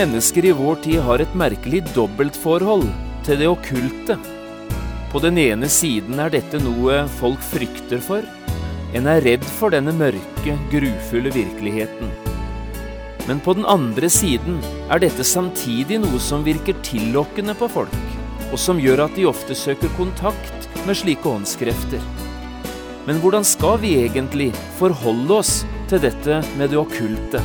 Mennesker i vår tid har et merkelig dobbeltforhold til det okkulte. På den ene siden er dette noe folk frykter for. En er redd for denne mørke, grufulle virkeligheten. Men på den andre siden er dette samtidig noe som virker tillokkende på folk, og som gjør at de ofte søker kontakt med slike åndskrefter. Men hvordan skal vi egentlig forholde oss til dette med det okkulte?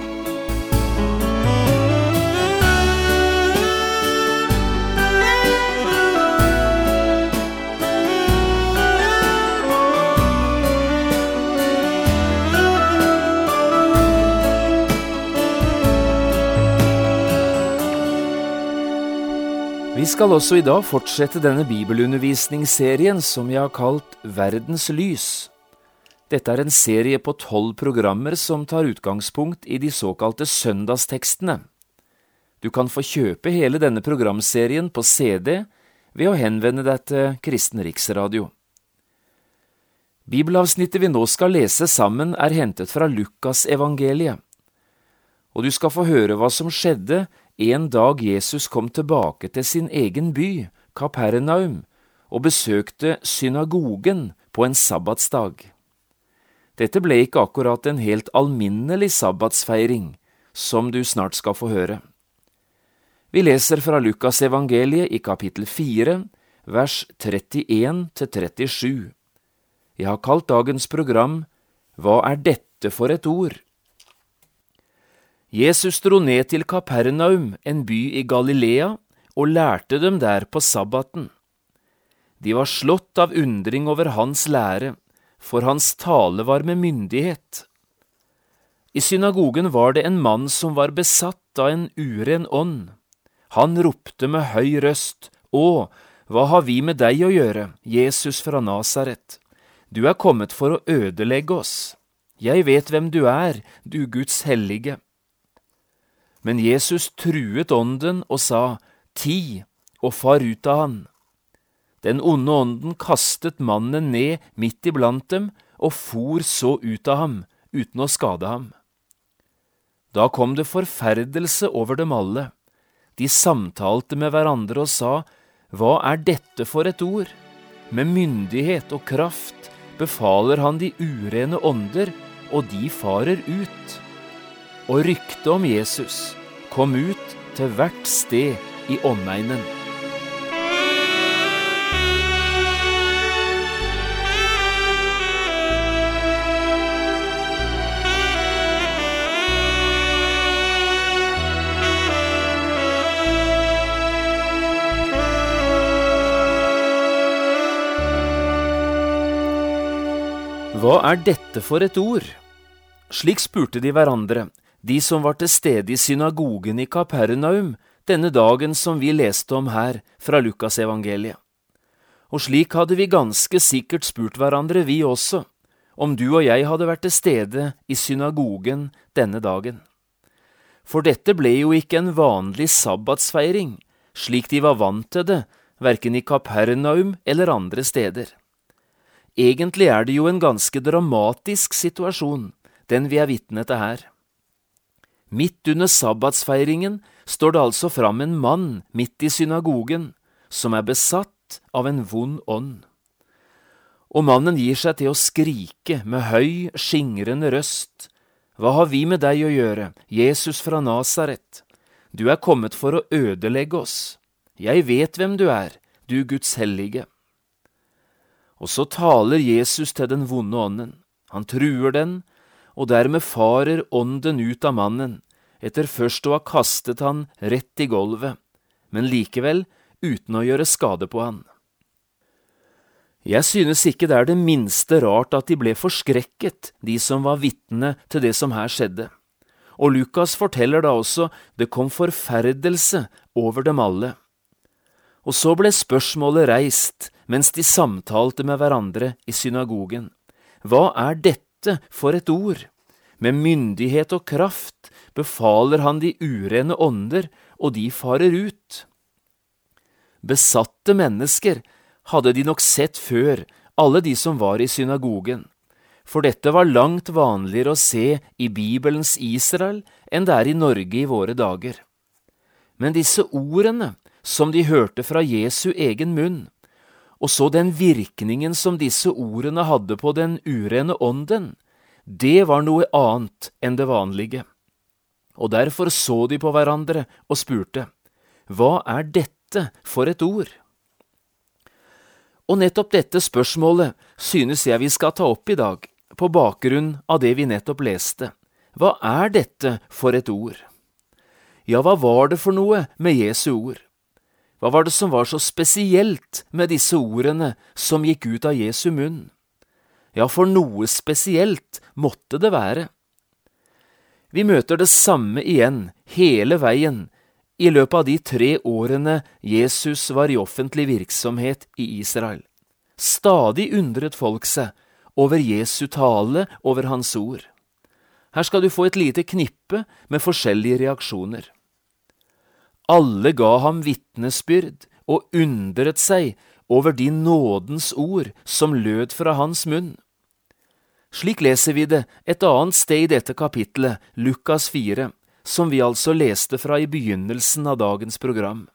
Vi skal også i dag fortsette denne bibelundervisningsserien som vi har kalt Verdens lys. Dette er en serie på tolv programmer som tar utgangspunkt i de såkalte søndagstekstene. Du kan få kjøpe hele denne programserien på CD ved å henvende deg til Kristen Riksradio. Bibelavsnittet vi nå skal lese sammen, er hentet fra Lukasevangeliet, og du skal få høre hva som skjedde en dag Jesus kom tilbake til sin egen by, Kapernaum, og besøkte synagogen på en sabbatsdag. Dette ble ikke akkurat en helt alminnelig sabbatsfeiring, som du snart skal få høre. Vi leser fra Lukasevangeliet i kapittel 4, vers 31 til 37. Jeg har kalt dagens program Hva er dette for et ord? Jesus dro ned til Kapernaum, en by i Galilea, og lærte dem der på sabbaten. De var slått av undring over hans lære, for hans tale var med myndighet. I synagogen var det en mann som var besatt av en uren ånd. Han ropte med høy røst, Å, hva har vi med deg å gjøre, Jesus fra Nasaret? Du er kommet for å ødelegge oss. Jeg vet hvem du er, du Guds hellige. Men Jesus truet ånden og sa, Ti, og far ut av han. Den onde ånden kastet mannen ned midt iblant dem og for så ut av ham, uten å skade ham. Da kom det forferdelse over dem alle. De samtalte med hverandre og sa, Hva er dette for et ord? Med myndighet og kraft befaler han de urene ånder, og de farer ut og ryktet om Jesus kom ut til hvert sted i omegnen. Hva er dette for et ord? Slik spurte de hverandre, de som var til stede i synagogen i Kapernaum denne dagen som vi leste om her fra Lukasevangeliet. Og slik hadde vi ganske sikkert spurt hverandre, vi også, om du og jeg hadde vært til stede i synagogen denne dagen. For dette ble jo ikke en vanlig sabbatsfeiring, slik de var vant til det, verken i Kapernaum eller andre steder. Egentlig er det jo en ganske dramatisk situasjon, den vi er vitne til her. Midt under sabbatsfeiringen står det altså fram en mann midt i synagogen som er besatt av en vond ånd. Og mannen gir seg til å skrike med høy, skingrende røst. Hva har vi med deg å gjøre, Jesus fra Nasaret? Du er kommet for å ødelegge oss. Jeg vet hvem du er, du Guds hellige. Og så taler Jesus til den vonde ånden. Han truer den, og dermed farer ånden ut av mannen, etter først å ha kastet han rett i gulvet, men likevel uten å gjøre skade på han. Jeg synes ikke det er det minste rart at de ble forskrekket, de som var vitne til det som her skjedde. og Lukas forteller da også det kom forferdelse over dem alle. Og så ble spørsmålet reist mens de samtalte med hverandre i synagogen. Hva er dette for et ord? Med myndighet og kraft befaler han de urene ånder, og de farer ut. Besatte mennesker hadde de nok sett før, alle de som var i synagogen, for dette var langt vanligere å se i Bibelens Israel enn det er i Norge i våre dager. Men disse ordene som de hørte fra Jesu egen munn, og så den virkningen som disse ordene hadde på den urene ånden, det var noe annet enn det vanlige. Og derfor så de på hverandre og spurte, Hva er dette for et ord? Og nettopp dette spørsmålet synes jeg vi skal ta opp i dag, på bakgrunn av det vi nettopp leste. Hva er dette for et ord? Ja, hva var det for noe med Jesu ord? Hva var det som var så spesielt med disse ordene som gikk ut av Jesu munn? Ja, for noe spesielt måtte det være. Vi møter det samme igjen hele veien i løpet av de tre årene Jesus var i offentlig virksomhet i Israel. Stadig undret folk seg over Jesu tale, over hans ord. Her skal du få et lite knippe med forskjellige reaksjoner. Alle ga ham vitnesbyrd og undret seg over de nådens ord som lød fra hans munn. Slik leser vi det et annet sted i dette kapittelet, Lukas 4, som vi altså leste fra i begynnelsen av dagens program.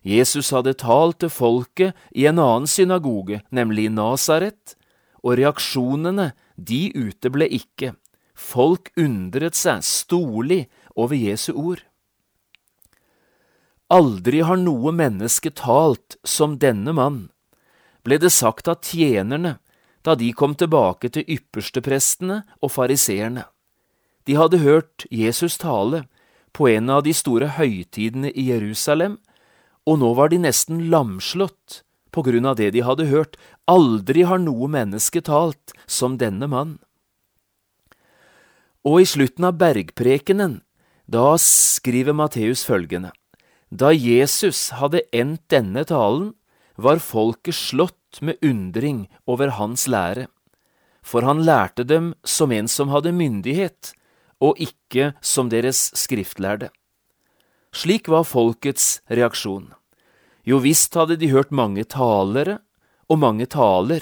Jesus hadde talt til folket i en annen synagoge, nemlig i Nasaret, og reaksjonene, de uteble ikke. Folk undret seg storlig over Jesu ord. Aldri har noe menneske talt som denne mann, ble det sagt av tjenerne da de kom tilbake til yppersteprestene og fariseerne. De hadde hørt Jesus tale på en av de store høytidene i Jerusalem, og nå var de nesten lamslått på grunn av det de hadde hørt. Aldri har noe menneske talt som denne mann. Og i slutten av bergprekenen, da skriver Matteus følgende. Da Jesus hadde endt denne talen, var folket slått med undring over hans lære, for han lærte dem som en som hadde myndighet, og ikke som deres skriftlærde. Slik var folkets reaksjon. Jo visst hadde de hørt mange talere og mange taler,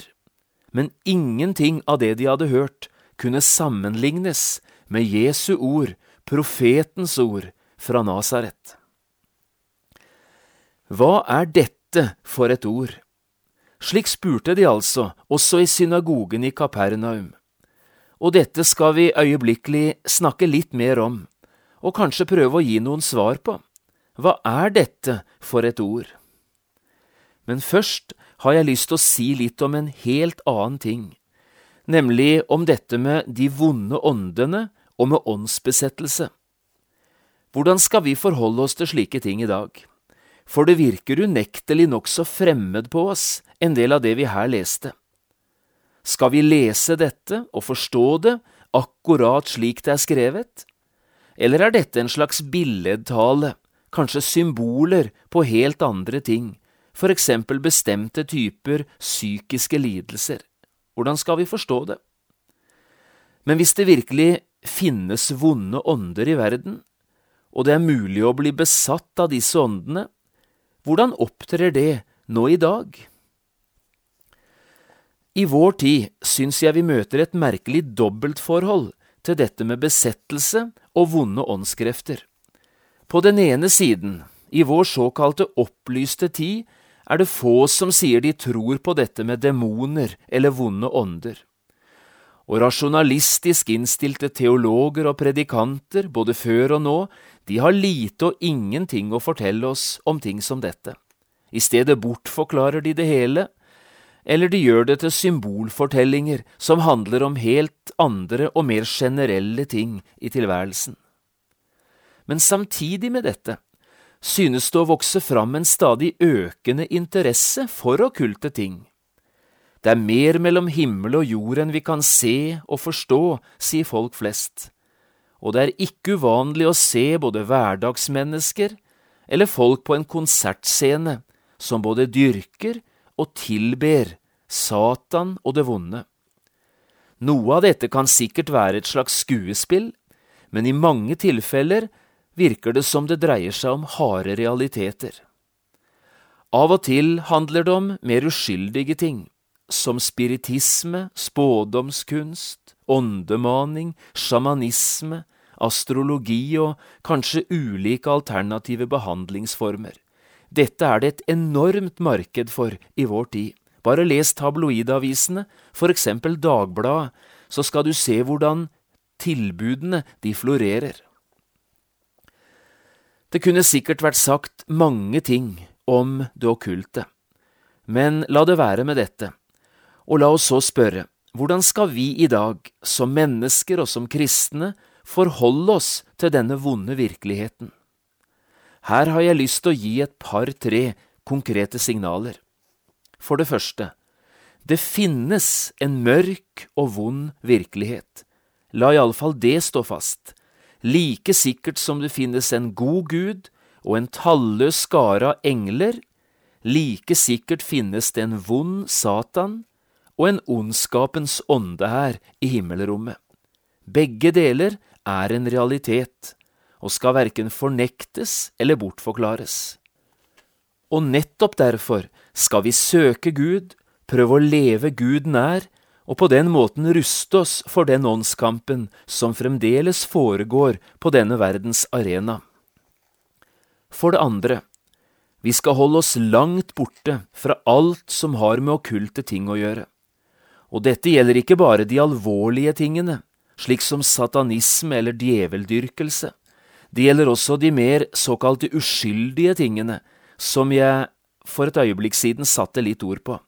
men ingenting av det de hadde hørt, kunne sammenlignes med Jesu ord, profetens ord, fra Nasaret. Hva er dette for et ord? Slik spurte de altså, også i synagogen i Kapernaum. Og dette skal vi øyeblikkelig snakke litt mer om, og kanskje prøve å gi noen svar på. Hva er dette for et ord? Men først har jeg lyst til å si litt om en helt annen ting, nemlig om dette med de vonde åndene og med åndsbesettelse. Hvordan skal vi forholde oss til slike ting i dag? For det virker unektelig nokså fremmed på oss, en del av det vi her leste. Skal vi lese dette og forstå det akkurat slik det er skrevet? Eller er dette en slags billedtale, kanskje symboler på helt andre ting, for eksempel bestemte typer psykiske lidelser? Hvordan skal vi forstå det? Men hvis det virkelig finnes vonde ånder i verden, og det er mulig å bli besatt av disse åndene, hvordan opptrer det nå i dag? I vår tid syns jeg vi møter et merkelig dobbeltforhold til dette med besettelse og vonde åndskrefter. På den ene siden, i vår såkalte opplyste tid, er det få som sier de tror på dette med demoner eller vonde ånder. Og rasjonalistisk innstilte teologer og predikanter, både før og nå, de har lite og ingenting å fortelle oss om ting som dette. I stedet bortforklarer de det hele, eller de gjør det til symbolfortellinger som handler om helt andre og mer generelle ting i tilværelsen. Men samtidig med dette synes det å vokse fram en stadig økende interesse for okkulte ting. Det er mer mellom himmel og jord enn vi kan se og forstå, sier folk flest og det er ikke uvanlig å se både hverdagsmennesker eller folk på en konsertscene som både dyrker og tilber Satan og det vonde. Noe av dette kan sikkert være et slags skuespill, men i mange tilfeller virker det som det dreier seg om harde realiteter. Av og til handler det om mer uskyldige ting, som spiritisme, spådomskunst, åndemaning, sjamanisme, astrologi og kanskje ulike alternative behandlingsformer. Dette er det et enormt marked for i vår tid. Bare les tabloidavisene, for eksempel Dagbladet, så skal du se hvordan tilbudene de florerer. Det kunne sikkert vært sagt mange ting om det okkulte, men la det være med dette, og la oss så spørre, hvordan skal vi i dag, som mennesker og som kristne, forholde oss til denne vonde virkeligheten? Her har jeg lyst til å gi et par–tre konkrete signaler. For det første, det finnes en mørk og vond virkelighet. La iallfall det stå fast. Like sikkert som det finnes en god Gud og en talløs skare av engler, like sikkert finnes det en vond Satan og en ondskapens ånde her i himmelrommet. Begge deler er en realitet, og skal verken fornektes eller bortforklares. Og nettopp derfor skal vi søke Gud, prøve å leve Gud nær, og på den måten ruste oss for den åndskampen som fremdeles foregår på denne verdens arena. For det andre, vi skal holde oss langt borte fra alt som har med okkulte ting å gjøre. Og dette gjelder ikke bare de alvorlige tingene, slik som satanisme eller djeveldyrkelse. Det gjelder også de mer såkalte uskyldige tingene, som jeg for et øyeblikk siden satte litt ord på.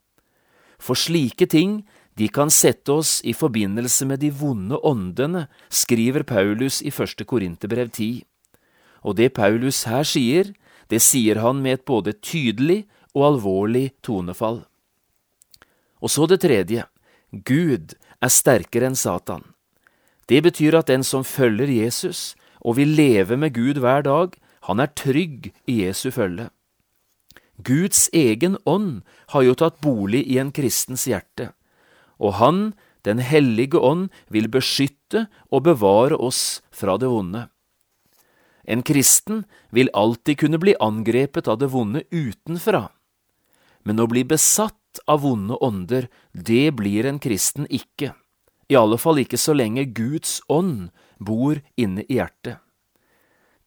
For slike ting, de kan sette oss i forbindelse med de vonde åndene, skriver Paulus i første Korinterbrev 10. Og det Paulus her sier, det sier han med et både tydelig og alvorlig tonefall. Og så det tredje, Gud er sterkere enn Satan. Det betyr at den som følger Jesus og vil leve med Gud hver dag, han er trygg i Jesu følge. Guds egen ånd har jo tatt bolig i en kristens hjerte, og Han, Den hellige ånd, vil beskytte og bevare oss fra det vonde. En kristen vil alltid kunne bli angrepet av det vonde utenfra, men å bli besatt av vonde ånder, det blir en kristen ikke, i alle fall ikke så lenge Guds ånd bor inne i hjertet.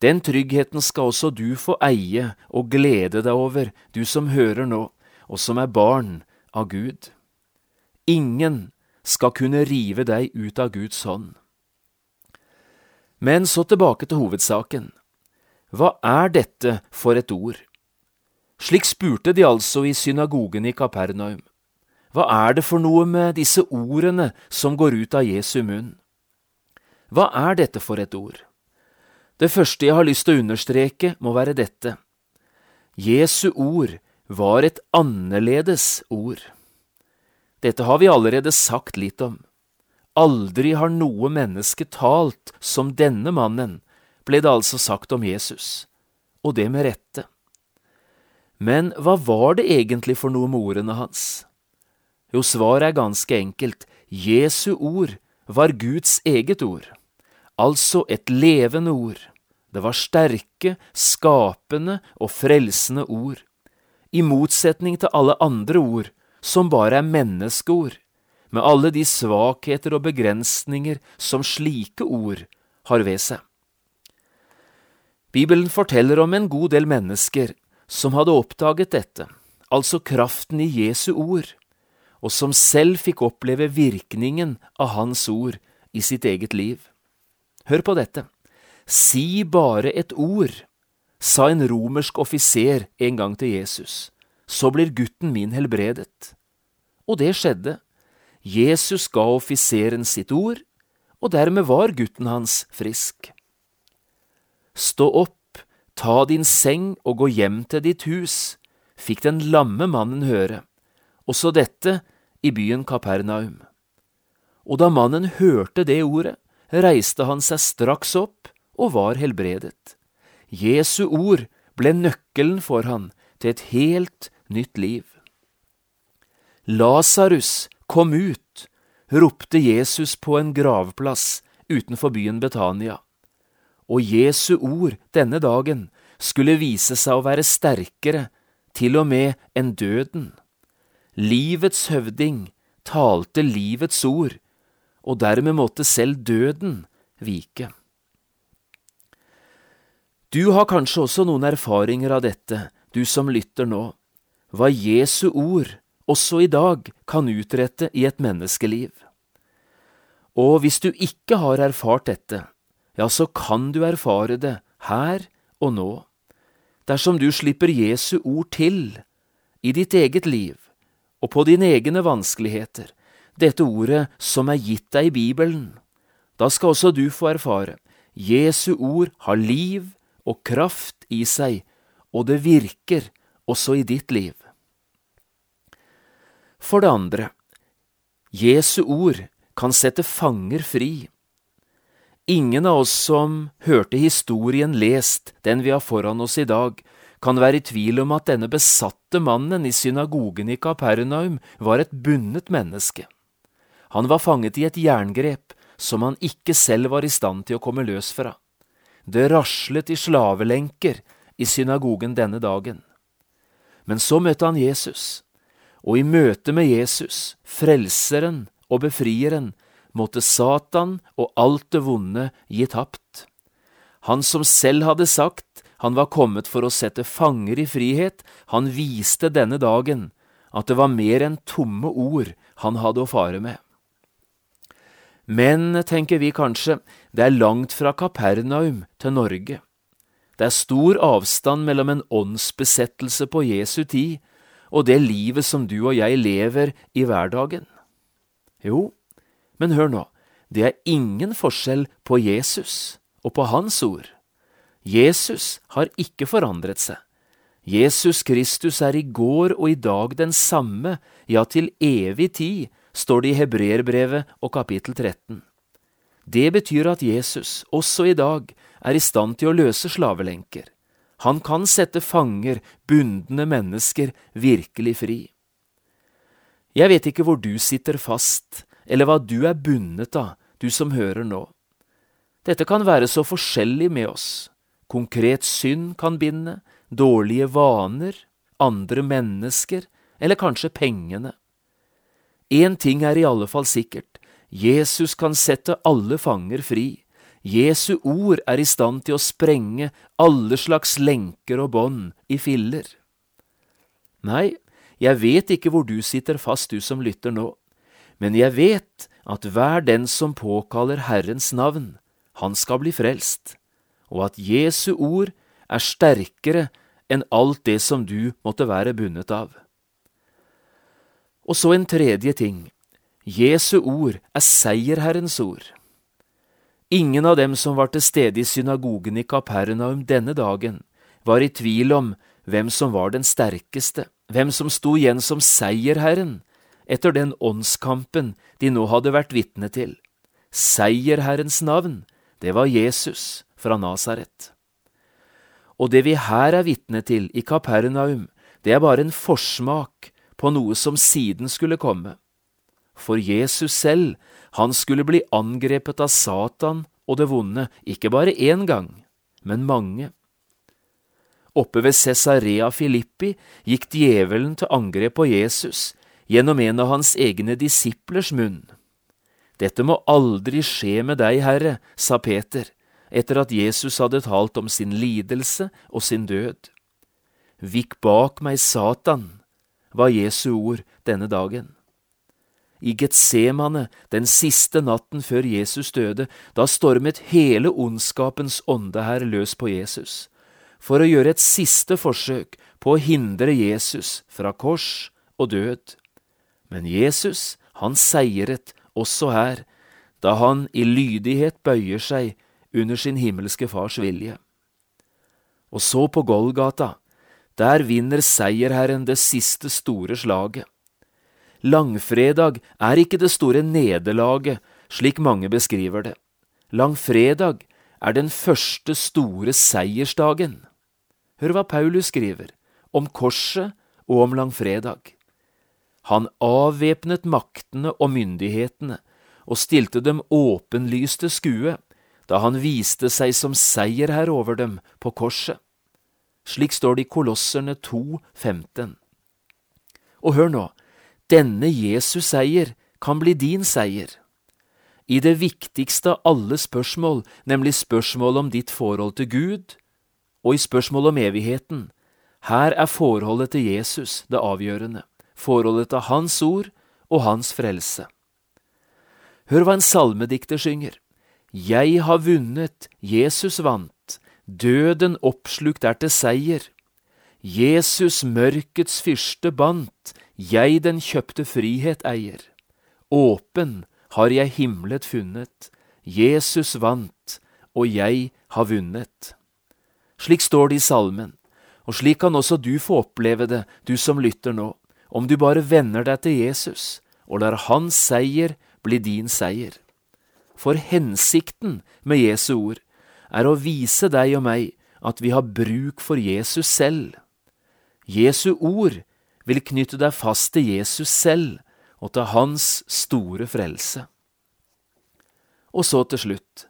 Den tryggheten skal også du få eie og glede deg over, du som hører nå, og som er barn av Gud. Ingen skal kunne rive deg ut av Guds hånd. Men så tilbake til hovedsaken. Hva er dette for et ord? Slik spurte de altså i synagogen i Kapernaum. Hva er det for noe med disse ordene som går ut av Jesu munn? Hva er dette for et ord? Det første jeg har lyst til å understreke, må være dette. Jesu ord var et annerledes ord. Dette har vi allerede sagt litt om. Aldri har noe menneske talt som denne mannen, ble det altså sagt om Jesus, og det med rette. Men hva var det egentlig for noe med ordene hans? Jo, svaret er ganske enkelt. Jesu ord var Guds eget ord, altså et levende ord. Det var sterke, skapende og frelsende ord, i motsetning til alle andre ord som bare er menneskeord, med alle de svakheter og begrensninger som slike ord har ved seg. Bibelen forteller om en god del mennesker som hadde oppdaget dette, altså kraften i Jesu ord, og som selv fikk oppleve virkningen av Hans ord i sitt eget liv. Hør på dette. Si bare et ord, sa en romersk offiser en gang til Jesus, så blir gutten min helbredet. Og det skjedde. Jesus ga offiseren sitt ord, og dermed var gutten hans frisk. Stå opp, ta din seng og gå hjem til ditt hus, fikk den lamme mannen høre, også dette i byen Kapernaum. Og da mannen hørte det ordet, reiste han seg straks opp og var helbredet. Jesu ord ble nøkkelen for han til et helt nytt liv. Lasarus kom ut, ropte Jesus på en gravplass utenfor byen Betania. Og Jesu ord denne dagen skulle vise seg å være sterkere, til og med enn døden. Livets høvding talte livets ord, og dermed måtte selv døden vike. Du har kanskje også noen erfaringer av dette, du som lytter nå, hva Jesu ord også i dag kan utrette i et menneskeliv. Og hvis du ikke har erfart dette, ja, så kan du erfare det her og nå. Dersom du slipper Jesu ord til i ditt eget liv og på dine egne vanskeligheter, dette ordet som er gitt deg i Bibelen, da skal også du få erfare Jesu ord har liv og kraft i seg, og det virker også i ditt liv. For det andre, Jesu ord kan sette fanger fri. Ingen av oss som hørte historien lest, den vi har foran oss i dag, kan være i tvil om at denne besatte mannen i synagogen i Kapernaum var et bundet menneske. Han var fanget i et jerngrep som han ikke selv var i stand til å komme løs fra. Det raslet i slavelenker i synagogen denne dagen. Men så møtte han Jesus, og i møte med Jesus, frelseren og befrieren, måtte Satan og alt det vonde gi tapt. Han som selv hadde sagt han var kommet for å sette fanger i frihet, han viste denne dagen at det var mer enn tomme ord han hadde å fare med. Men, tenker vi kanskje, det er langt fra Kapernaum til Norge. Det er stor avstand mellom en åndsbesettelse på Jesu tid og det livet som du og jeg lever i hverdagen? Jo, men hør nå, det er ingen forskjell på Jesus og på Hans ord. Jesus har ikke forandret seg. Jesus Kristus er i går og i dag den samme, ja, til evig tid, står det i Hebreerbrevet og kapittel 13. Det betyr at Jesus, også i dag, er i stand til å løse slavelenker. Han kan sette fanger, bundne mennesker, virkelig fri. Jeg vet ikke hvor du sitter fast, eller hva du er bundet av, du som hører nå. Dette kan være så forskjellig med oss. Konkret synd kan binde, dårlige vaner, andre mennesker, eller kanskje pengene. Én ting er i alle fall sikkert, Jesus kan sette alle fanger fri. Jesu ord er i stand til å sprenge alle slags lenker og bånd i filler. Nei, jeg vet ikke hvor du sitter fast, du som lytter nå, men jeg vet at hver den som påkaller Herrens navn, han skal bli frelst, og at Jesu ord er sterkere enn alt det som du måtte være bundet av. Og så en tredje ting. Jesu ord er seierherrens ord. Ingen av dem som var til stede i synagogen i Kapernaum denne dagen, var i tvil om hvem som var den sterkeste, hvem som sto igjen som seierherren etter den åndskampen de nå hadde vært vitne til. Seierherrens navn, det var Jesus fra Nasaret. Og det vi her er vitne til i Kapernaum, det er bare en forsmak på noe som siden skulle komme. For Jesus selv han skulle bli angrepet av Satan og det vonde, ikke bare én gang, men mange. Oppe ved Cesarea Filippi gikk djevelen til angrep på Jesus gjennom en av hans egne disiplers munn. Dette må aldri skje med deg, Herre, sa Peter, etter at Jesus hadde talt om sin lidelse og sin død. Vik bak meg, Satan, var Jesu ord denne dagen i Getsemane den siste natten før Jesus døde, da stormet hele ondskapens ånde her løs på Jesus, for å gjøre et siste forsøk på å hindre Jesus fra kors og død. Men Jesus, han seiret også her, da han i lydighet bøyer seg under sin himmelske Fars vilje. Og så på Golgata, der vinner seierherren det siste store slaget. Langfredag er ikke det store nederlaget, slik mange beskriver det. Langfredag er den første store seiersdagen. Hør hva Paulus skriver om korset og om langfredag. Han avvæpnet maktene og myndighetene og stilte dem åpenlyste skue da han viste seg som seierherre over dem på korset. Slik står det i Kolosserne 2, 15. Og hør nå, denne Jesus seier kan bli din seier. I det viktigste av alle spørsmål, nemlig spørsmålet om ditt forhold til Gud, og i spørsmålet om evigheten, her er forholdet til Jesus det avgjørende, forholdet til Hans ord og Hans frelse. Hør hva en salmedikter synger. Jeg har vunnet, Jesus vant, døden oppslukt er til seier. Jesus mørkets fyrste bandt, jeg den kjøpte frihet eier. Åpen har jeg himlet funnet, Jesus vant, og jeg har vunnet. Slik står det i salmen, og slik kan også du få oppleve det, du som lytter nå, om du bare vender deg til Jesus og lar hans seier bli din seier. For hensikten med Jesu ord er å vise deg og meg at vi har bruk for Jesus selv. Jesu ord vil knytte deg fast til Jesus selv og til hans store frelse. Og så til slutt.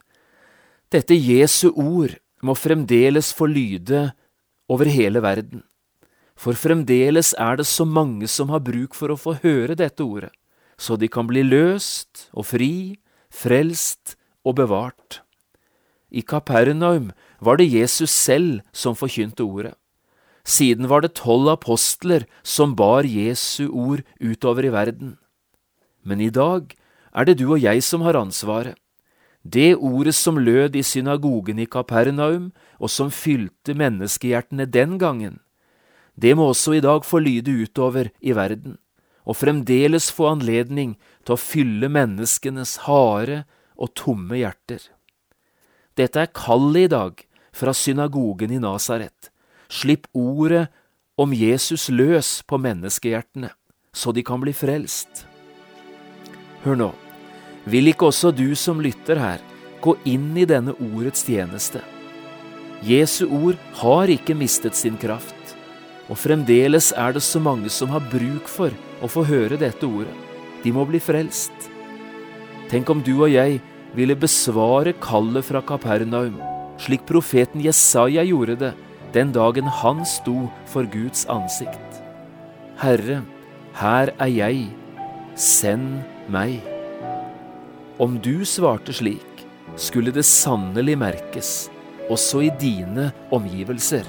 Dette Jesu ord må fremdeles få lyde over hele verden. For fremdeles er det så mange som har bruk for å få høre dette ordet, så de kan bli løst og fri, frelst og bevart. I Kapernaum var det Jesus selv som forkynte ordet. Siden var det tolv apostler som bar Jesu ord utover i verden. Men i dag er det du og jeg som har ansvaret. Det ordet som lød i synagogen i Kapernaum, og som fylte menneskehjertene den gangen, det må også i dag få lyde utover i verden, og fremdeles få anledning til å fylle menneskenes harde og tomme hjerter. Dette er kallet i dag fra synagogen i Nasaret. Slipp ordet om Jesus løs på menneskehjertene, så de kan bli frelst. Hør nå, vil ikke også du som lytter her, gå inn i denne ordets tjeneste? Jesu ord har ikke mistet sin kraft, og fremdeles er det så mange som har bruk for å få høre dette ordet. De må bli frelst. Tenk om du og jeg ville besvare kallet fra Kapernaum, slik profeten Jesaja gjorde det den dagen han sto for Guds ansikt. Herre, her er jeg, send meg. Om du svarte slik, skulle det sannelig merkes, også i dine omgivelser.